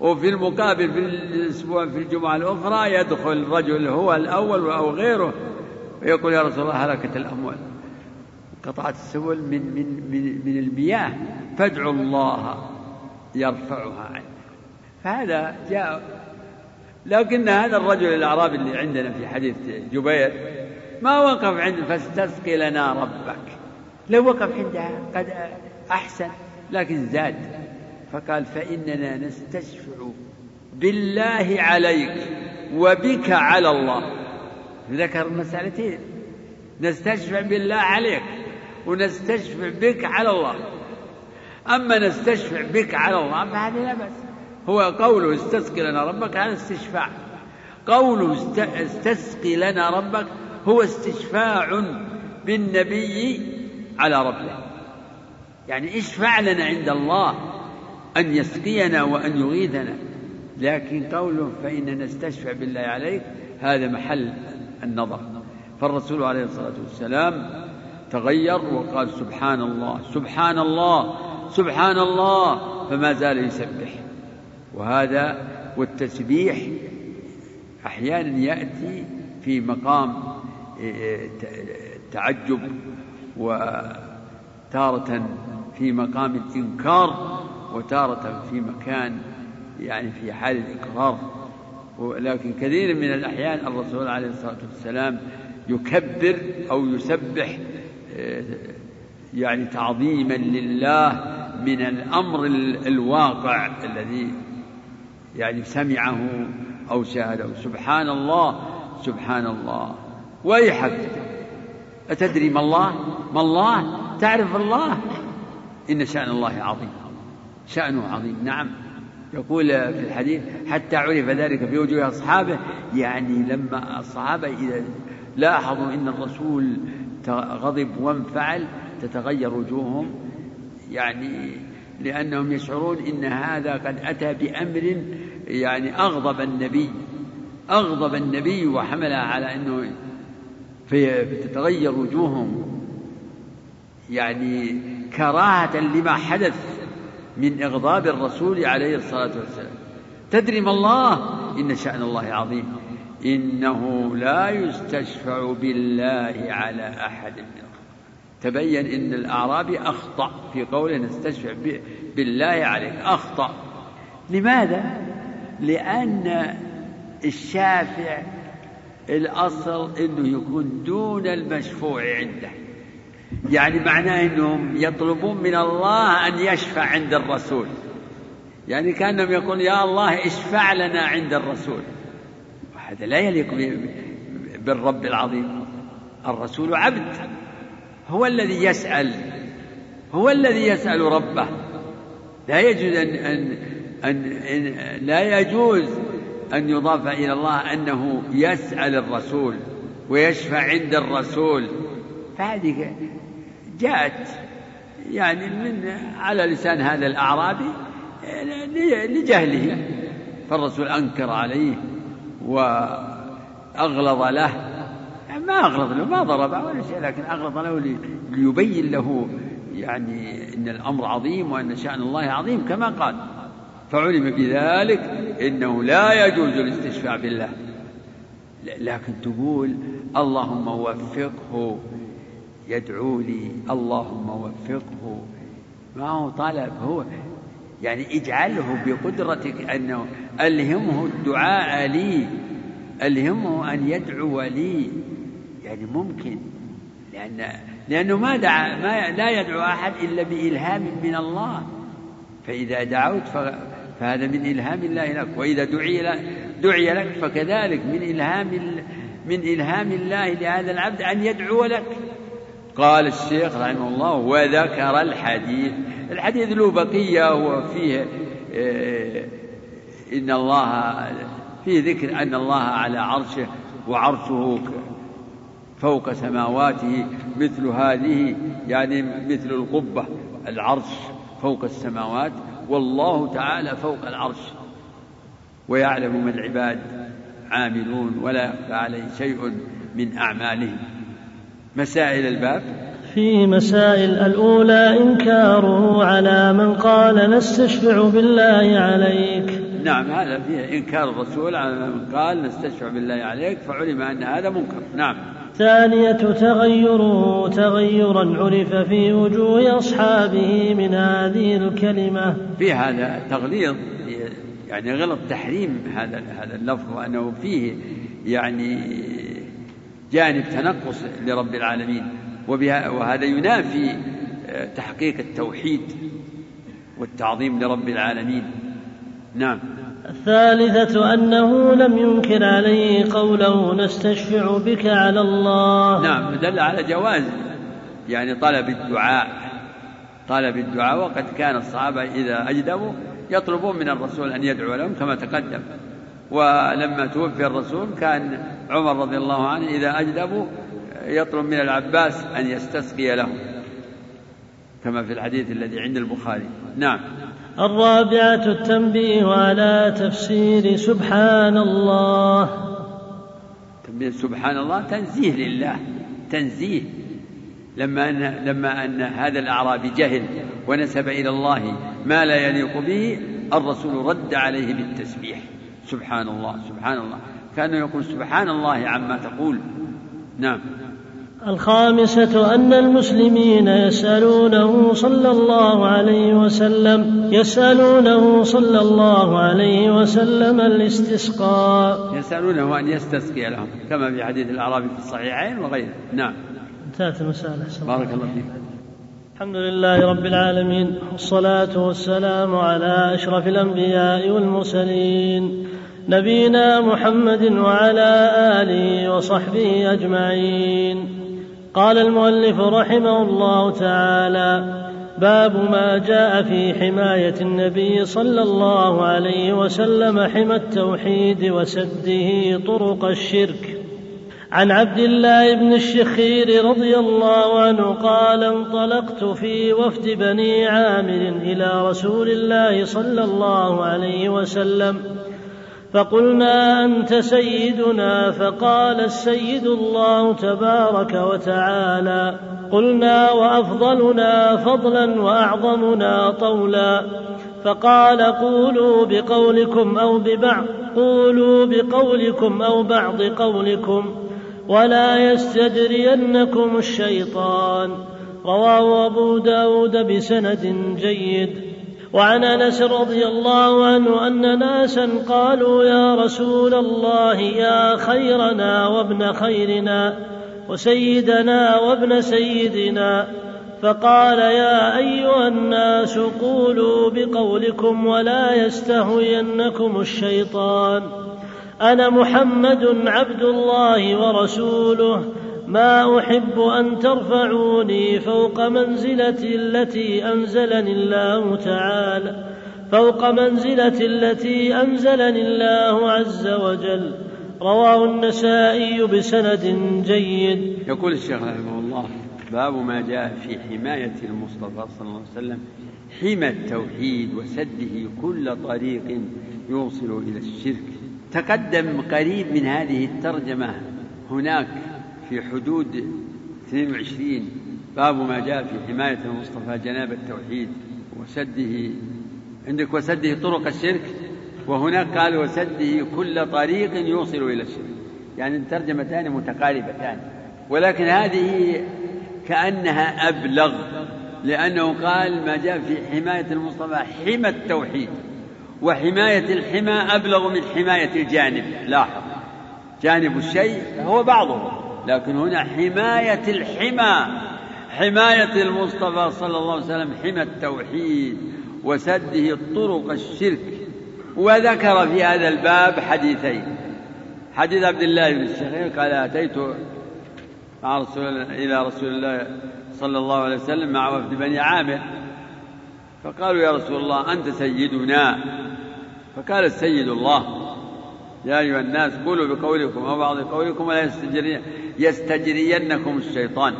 وفي المقابل في الأسبوع في الجمعة الأخرى يدخل رجل هو الأول أو غيره ويقول يا رسول الله هلكت الأموال. قطعت السبل من من من, من المياه فادعوا الله يرفعها عنه فهذا جاء لكن هذا الرجل الأعرابي اللي عندنا في حديث جبير ما وقف عند فاستسقي لنا ربك. لو وقف عندها قد أحسن لكن زاد. فقال فإننا نستشفع بالله عليك وبك على الله. ذكر مسألتين نستشفع بالله عليك ونستشفع بك على الله. أما نستشفع بك على الله فهذا لا بأس. هو قوله استسقي لنا ربك هذا استشفاع. قوله استسقي لنا ربك هو استشفاع بالنبي على ربه. يعني اشفع لنا عند الله أن يسقينا وأن يغيثنا. لكن قوله فإننا نستشفع بالله عليك هذا محل النظر. فالرسول عليه الصلاة والسلام تغير وقال سبحان الله سبحان الله سبحان الله فما زال يسبح. وهذا والتسبيح أحيانا يأتي في مقام تعجب وتارة في مقام الإنكار وتارة في مكان يعني في حال الإقرار. ولكن كثير من الأحيان الرسول عليه الصلاة والسلام يكبر أو يسبح يعني تعظيما لله من الأمر الواقع الذي يعني سمعه أو شاهده سبحان الله سبحان الله ويحك. أتدري ما الله؟ ما الله؟ تعرف الله؟ إن شأن الله عظيم. شأنه عظيم. نعم. يقول في الحديث حتى عرف ذلك في وجوه أصحابه يعني لما الصحابة إذا لاحظوا أن الرسول غضب وانفعل تتغير وجوههم يعني لأنهم يشعرون إن هذا قد أتى بأمر يعني أغضب النبي أغضب النبي وحملها على أنه فتتغير وجوههم. يعني كراهة لما حدث من إغضاب الرسول عليه الصلاة والسلام. تدري ما الله؟ إن شأن الله عظيم. إنه لا يستشفع بالله على أحد من تبين إن الاعرابي أخطأ في قوله نستشفع بالله عليك. أخطأ. لماذا؟ لأن الشافع الأصل إنه يكون دون المشفوع عنده. يعني معناه إنهم يطلبون من الله أن يشفع عند الرسول. يعني كأنهم يقول يا الله اشفع لنا عند الرسول. وهذا لا يليق بالرب العظيم. الرسول عبد. هو الذي يسأل. هو الذي يسأل ربه. لا يجوز أن, أن, أن, أن لا يجوز أن يضاف إلى الله أنه يسأل الرسول ويشفع عند الرسول. فهذه جاءت يعني من على لسان هذا الأعرابي لجهله. فالرسول أنكر عليه. وأغلظ له. ما أغلظ له ما ضربه ولا شيء لكن أغلظ له ليبين له يعني أن الأمر عظيم وأن شأن الله عظيم كما قال. فعلم بذلك إنه لا يجوز الاستشفاع بالله. لكن تقول اللهم وفقه يدعو لي اللهم وفقه. ما هو طلب هو يعني اجعله بقدرتك أنه ألهمه الدعاء لي ألهمه أن يدعو لي. يعني ممكن لأن لأنه ما دعا ما لا يدعو أحد إلا بإلهام من الله. فإذا دعوت فهذا من إلهام الله لك. وإذا دعي دعي لك فكذلك من إلهام من إلهام الله لهذا العبد أن يدعو لك. قال الشيخ رحمه الله وذكر الحديث. الحديث له بقية وفيه آه، إن الله فيه ذكر أن الله على عرشه وعرشه فوق سماواته مثل هذه يعني مثل القبة العرش فوق السماوات والله تعالى فوق العرش. ويعلم ما العباد عاملون ولا يخفى عليه شيء من أعمالهم. مسائل الباب؟ في مسائل الأولى إنكاره على من قال نستشفع بالله عليك. نعم هذا فيه إنكار الرسول على من قال نستشفع بالله عليك فعلم أن هذا منكر. نعم. الثانية تغيره. تغيرا عرف في وجوه أصحابه من هذه الكلمة. في هذا تغليظ يعني غلط تحريم هذا هذا اللفظ وأنه فيه يعني جانب تنقص لرب العالمين وهذا ينافي تحقيق التوحيد والتعظيم لرب العالمين. نعم. الثالثة أنه لم ينكر عليه قوله نستشفع بك على الله. نعم دل على جواز يعني طلب الدعاء طلب الدعاء وقد كان الصحابة إذا أجدبوا يطلبون من الرسول أن يدعو لهم كما تقدم. ولما توفي الرسول كان عمر رضي الله عنه إذا أجدبوا يطلب من العباس أن يستسقي لهم كما في الحديث الذي عند البخاري. نعم. الرابعة التنبيه على تفسير سبحان الله. تنبيه سبحان الله تنزيه لله تنزيه. لما أن لما أن هذا الأعرابي جهل ونسب إلى الله ما لا يليق به الرسول رد عليه بالتسبيح. سبحان الله سبحان الله. كان يقول سبحان الله عما تقول. نعم. الخامسة أن المسلمين يسألونه صلى الله عليه وسلم يسألونه صلى الله عليه وسلم الاستسقاء. يسألونه أن يستسقي لهم كما في حديث الأعرابي في الصحيحين وغيره. نعم. انتهت المسألة بارك الله فيك. الحمد لله رب العالمين والصلاة والسلام على أشرف الأنبياء والمرسلين نبينا محمد وعلى آله وصحبه أجمعين. قال المؤلف رحمه الله تعالى باب ما جاء في حماية النبي صلى الله عليه وسلم حمى التوحيد وسده طرق الشرك. عن عبد الله بن الشخير رضي الله عنه قال انطلقت في وفد بني عامر إلى رسول الله صلى الله عليه وسلم فقلنا أنت سيدنا فقال السيد الله تبارك وتعالى قلنا وأفضلنا فضلا وأعظمنا طولا فقال قولوا بقولكم أو ببعض قولوا بقولكم أو بعض قولكم ولا يستجرينكم الشيطان. رواه أبو داود بسند جيد. وعن أنس رضي الله عنه أن ناسا قالوا يا رسول الله يا خيرنا وابن خيرنا وسيدنا وابن سيدنا. فقال يا أيها الناس قولوا بقولكم ولا يستهوينكم الشيطان. أنا محمد عبد الله ورسوله. ما أحب أن ترفعوني فوق منزلتي التي أنزلني الله تعالى فوق منزلتي التي أنزلني الله عز وجل. رواه النسائي بسند جيد. يقول الشيخ رحمه الله باب ما جاء في حماية المصطفى صلى الله عليه وسلم حمى التوحيد وسده كل طريق يوصل إلى الشرك. تقدم قريب من هذه الترجمة. هناك في حدود 22 باب ما جاء في حماية المصطفى جناب التوحيد وسده عندك وسده طرق الشرك؟ وهناك قال وسده كل طريق يوصل إلى الشرك. يعني الترجمتان متقاربتان. ولكن هذه كأنها أبلغ لأنه قال ما جاء في حماية المصطفى حمى التوحيد. وحماية الحمى أبلغ من حماية الجانب. لاحظ. جانب الشيء هو بعضه. لكن هنا حماية الحمى. حماية المصطفى صلى الله عليه وسلم حمى التوحيد وسده طرق الشرك. وذكر في هذا الباب حديثين. حديث عبد الله بن الشخير قال أتيت مع رسول إلى رسول الله صلى الله عليه وسلم مع وفد بني عامر. فقالوا يا رسول الله أنت سيدنا. فقال السيد الله يا أيها الناس قولوا بقولكم أو بعض قولكم ولا يستجري يستجرينكم الشيطان.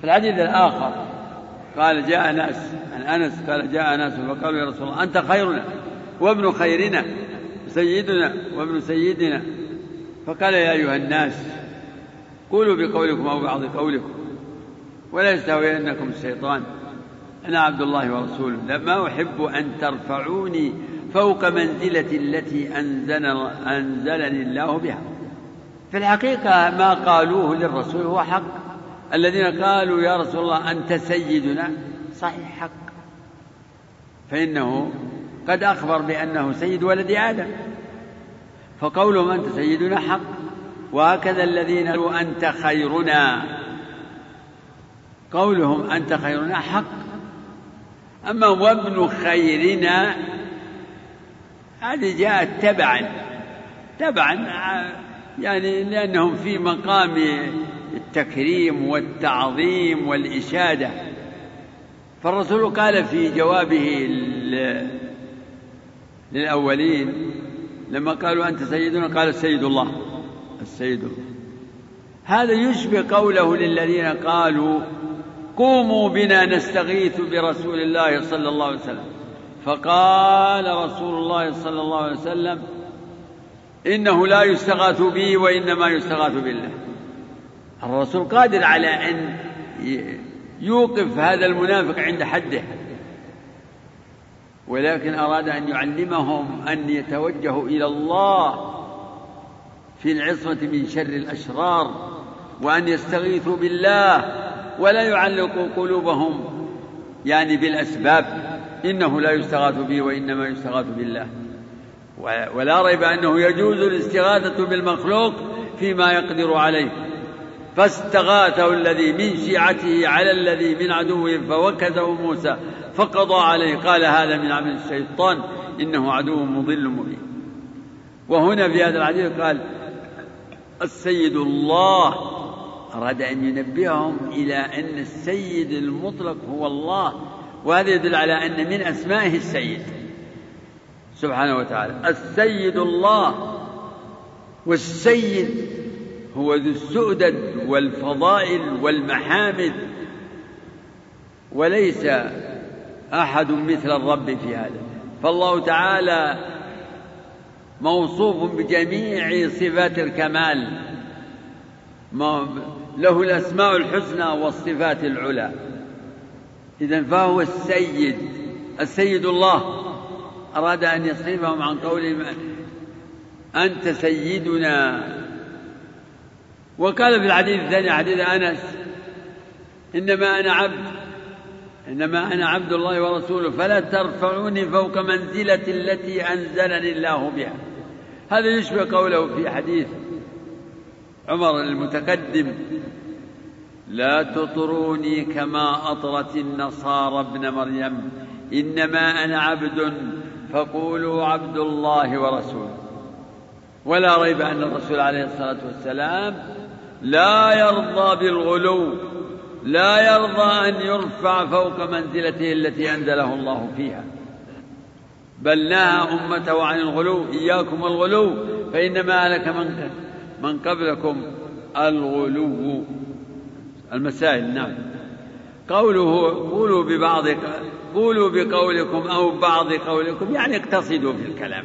في الحديث الآخر قال جاء ناس عن أنس قال جاء ناس فقالوا يا رسول الله أنت خيرنا وابن خيرنا سيدنا وابن سيدنا. فقال يا أيها الناس قولوا بقولكم أو بعض قولكم ولا يستهوينكم الشيطان. أنا عبد الله ورسوله لما أحب أن ترفعوني فوق منزلتي التي أنزل أنزلني الله بها. في الحقيقة ما قالوه للرسول هو حق. الذين قالوا يا رسول الله أنت سيدنا صحيح حق. فإنه قد أخبر بأنه سيد ولد آدم. فقولهم أنت سيدنا حق. وهكذا الذين قالوا أنت خيرنا. قولهم أنت خيرنا حق. أما وابن خيرنا هذه جاءت تبعا. تبعا يعني لأنهم في مقام التكريم والتعظيم والإشادة. فالرسول قال في جوابه للأولين لما قالوا أنت سيدنا قال السيد الله. السيد الله. هذا يشبه قوله للذين قالوا قوموا بنا نستغيث برسول الله صلى الله عليه وسلم. فقال رسول الله صلى الله عليه وسلم إنه لا يستغاث بي وإنما يستغاث بالله. الرسول قادر على أن يوقف هذا المنافق عند حده ولكن أراد أن يعلمهم أن يتوجهوا إلى الله في العصمة من شر الأشرار وأن يستغيثوا بالله ولا يعلقوا قلوبهم يعني بالأسباب. إنه لا يستغاث به وإنما يستغاث بالله. ولا ريب أنه يجوز الاستغاثة بالمخلوق فيما يقدر عليه. فاستغاثه الذي من شيعته على الذي من عدوه فوكزه موسى فقضى عليه. قال هذا من عمل الشيطان إنه عدو مضل مبين. وهنا في هذا الحديث قال السيد الله أراد أن ينبههم إلى أن السيد المطلق هو الله. وهذا يدل على أن من أسمائه السيد سبحانه وتعالى. السيد الله والسيد هو ذو السؤدد والفضائل والمحامد وليس أحد مثل الرب في هذا. فالله تعالى موصوف بجميع صفات الكمال له الأسماء الحسنى والصفات العلى. إذا فهو السيد السيد الله. أراد أن يصرفهم عن قولهم أنت سيدنا. وقال في الحديث الثاني حديث أنس إنما أنا عبد إنما أنا عبد الله ورسوله فلا ترفعوني فوق منزلة التي أنزلني الله بها. هذا يشبه قوله في حديث عمر المتقدم. لا تطروني كما أطرت النصارى ابن مريم. إنما أنا عبد فقولوا عبد الله ورسوله. ولا ريب أن الرسول عليه الصلاة والسلام لا يرضى بالغلو لا يرضى أن يرفع فوق منزلته التي أنزله الله فيها. بل نهى أمته عن الغلو إياكم الغلو فإنما من من قبلكم الغلو. المسائل نعم. قوله قولوا ببعض قولوا بقولكم أو بعض قولكم يعني اقتصدوا في الكلام.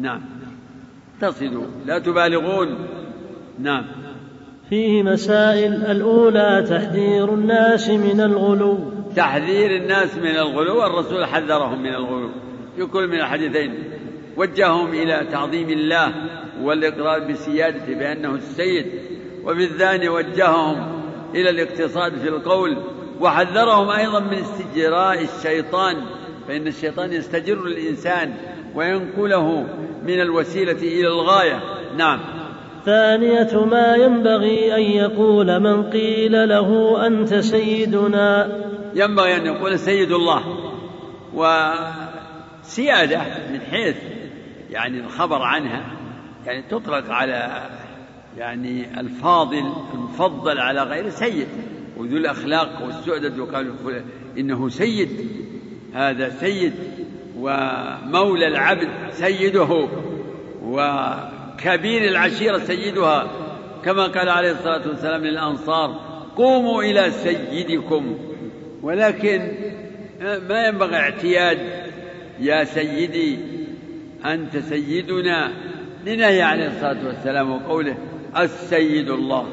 نعم. اقتصدوا لا تبالغون. نعم. فيه مسائل الأولى تحذير الناس من الغلو. تحذير الناس من الغلو الرسول حذرهم من الغلو في كل من الحديثين. وجههم إلى تعظيم الله والإقرار بسيادته بأنه السيد. وفي الثاني وجههم إلى الاقتصاد في القول وحذرهم أيضا من استجراء الشيطان فإن الشيطان يستجر الإنسان وينقله من الوسيلة إلى الغاية. نعم. ثانية ما ينبغي أن يقول من قيل له أنت سيدنا. ينبغي أن يقول سيد الله وسيادة من حيث يعني الخبر عنها يعني تطلق على يعني الفاضل المفضل على غير سيد. وذو الأخلاق والسؤدد يقال إنه سيد. هذا سيد. ومولى العبد سيده. وكبير العشيرة سيدها. كما قال عليه الصلاة والسلام للأنصار قوموا إلى سيدكم. ولكن ما ينبغي اعتياد يا سيدي أنت سيدنا. لنهي عليه الصلاة والسلام وقوله السيد الله.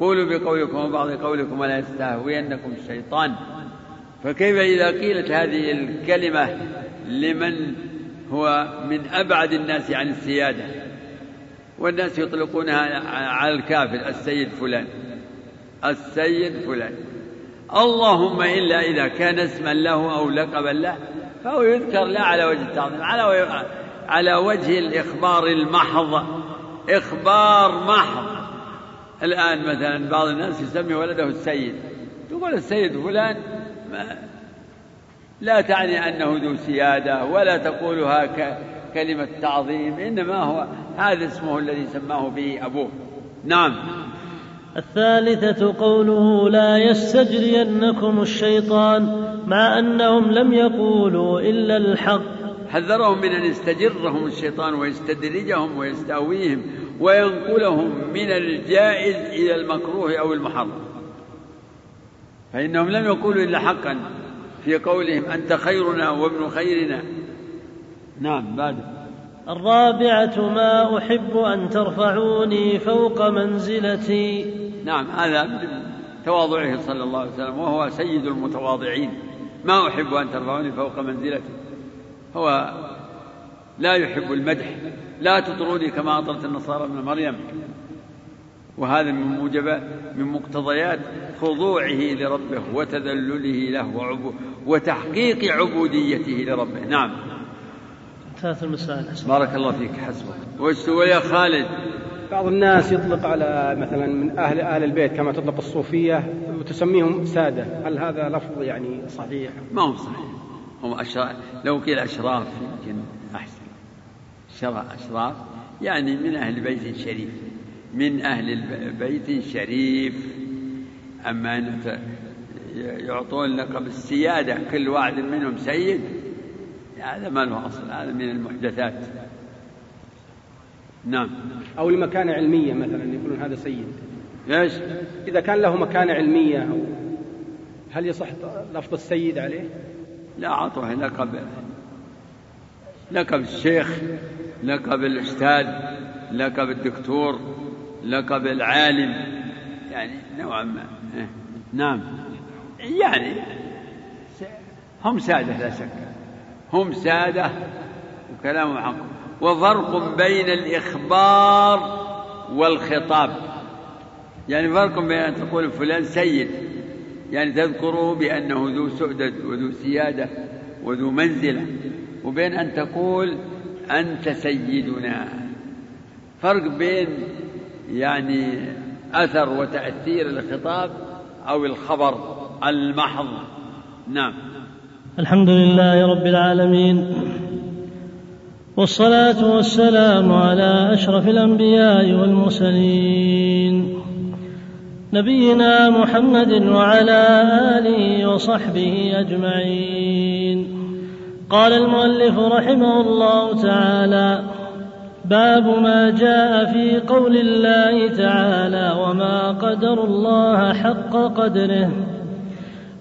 قولوا بقولكم وبعض قولكم ولا يستهوينكم الشيطان. فكيف إذا قيلت هذه الكلمة لمن هو من أبعد الناس عن السيادة؟ والناس يطلقونها على الكافر السيد فلان السيد فلان. اللهم إلا إذا كان اسما له أو لقبا له فهو يذكر لا على وجه التعظيم على على وجه الإخبار المحض. إخبار محض. الآن مثلا بعض الناس يسمي ولده السيد. تقول السيد فلان ما لا تعني أنه ذو سيادة ولا تقولها كلمة تعظيم إنما هو هذا اسمه الذي سماه به أبوه. نعم. الثالثة قوله لا يستجرينكم الشيطان مع أنهم لم يقولوا إلا الحق. حذرهم من أن يستجرهم الشيطان ويستدرجهم ويستهويهم. وينقلهم من الجائز إلى المكروه أو المحرم. فإنهم لم يقولوا إلا حقا في قولهم أنت خيرنا وابن خيرنا. نعم بعد. الرابعة ما أحب أن ترفعوني فوق منزلتي. نعم هذا من تواضعه صلى الله عليه وسلم وهو سيد المتواضعين. ما أحب أن ترفعوني فوق منزلتي. هو لا يحب المدح. لا تطروني كما أطرت النصارى ابن مريم. وهذا من موجبات من مقتضيات خضوعه لربه وتذلله له وتحقيق عبوديته لربه. نعم. ثلاث المسائل. بارك الله فيك. حسبك. وش يا خالد؟ بعض الناس يطلق على مثلا من أهل أهل البيت كما تطلق الصوفية وتسميهم سادة. هل هذا لفظ يعني صحيح؟ ما هو صحيح. هم أشراف لو قيل أشراف يمكن أحسن. أشراف يعني من أهل بيت شريف. من أهل بيت شريف أما أن يعطون لقب السيادة كل واحد منهم سيد هذا ما له أصل هذا من المحدثات. نعم. أو لمكانة علمية مثلا يقولون هذا سيد. إيش؟ إذا كان له مكانة علمية أو هل يصح لفظ السيد عليه؟ لا أعطوه لقب لقب الشيخ لقب الأستاذ لقب الدكتور لقب العالم يعني نوعا ما إيه. نعم. يعني هم سادة لا شك هم سادة وكلامهم حق. وفرق بين الإخبار والخطاب. يعني فرق بين أن تقول فلان سيد يعني تذكره بأنه ذو سؤدد وذو سيادة وذو منزلة. وبين أن تقول أنت سيدنا. فرق بين يعني أثر وتأثير الخطاب أو الخبر المحض. نعم. الحمد لله رب العالمين والصلاة والسلام على أشرف الأنبياء والمرسلين نبينا محمد وعلى آله وصحبه أجمعين. قال المؤلف رحمه الله تعالى باب ما جاء في قول الله تعالى وما قدر الله حق قدره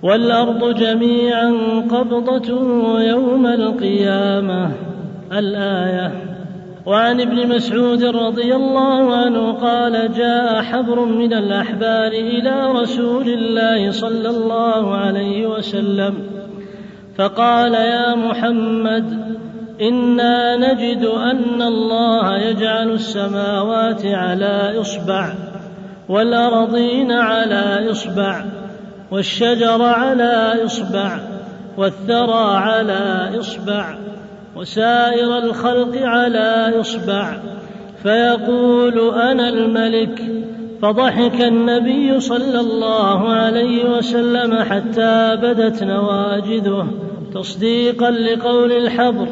والأرض جميعا قبضته يوم القيامة. الآية وعن ابن مسعود رضي الله عنه قال جاء حبر من الأحبار إلى رسول الله صلى الله عليه وسلم. فقال يا محمد إنا نجد أن الله يجعل السماوات على إصبع والأرضين على إصبع والشجر على إصبع والثرى على إصبع وسائر الخلق على إصبع. فيقول أنا الملك. فضحك النبي صلى الله عليه وسلم حتى بدت نواجذه. تصديقا لقول الحبر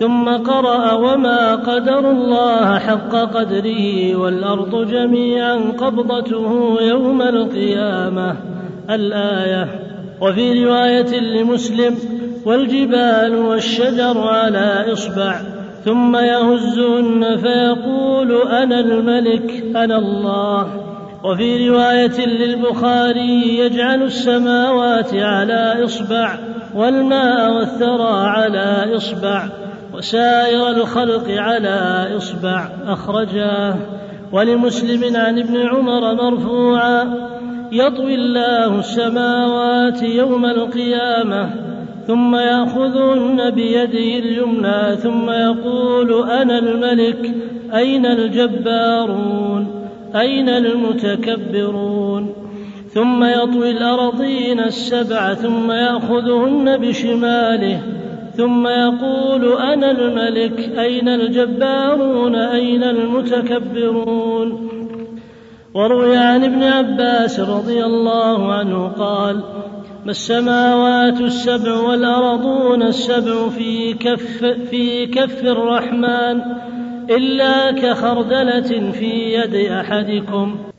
ثم قرأ وما قدر الله حق قدره والأرض جميعا قبضته يوم القيامة. الآية وفي رواية لمسلم والجبال والشجر على إصبع ثم يهزهن فيقول أنا الملك أنا الله. وفي رواية للبخاري يجعل السماوات على إصبع والماء والثرى على إصبع وسائر الخلق على إصبع. أخرجاه ولمسلم عن ابن عمر مرفوعا يطوي الله السماوات يوم القيامة ثم يأخذهن بيده اليمنى ثم يقول أنا الملك أين الجبارون؟ أين المتكبرون؟ ثم يطوي الأرضين السبع ثم يأخذهن بشماله ثم يقول أنا الملك أين الجبارون؟ أين المتكبرون؟ وروي عن ابن عباس رضي الله عنه قال ما السماوات السبع والأرضون السبع في كف في كف الرحمن إلا كخردلة في يد أحدكم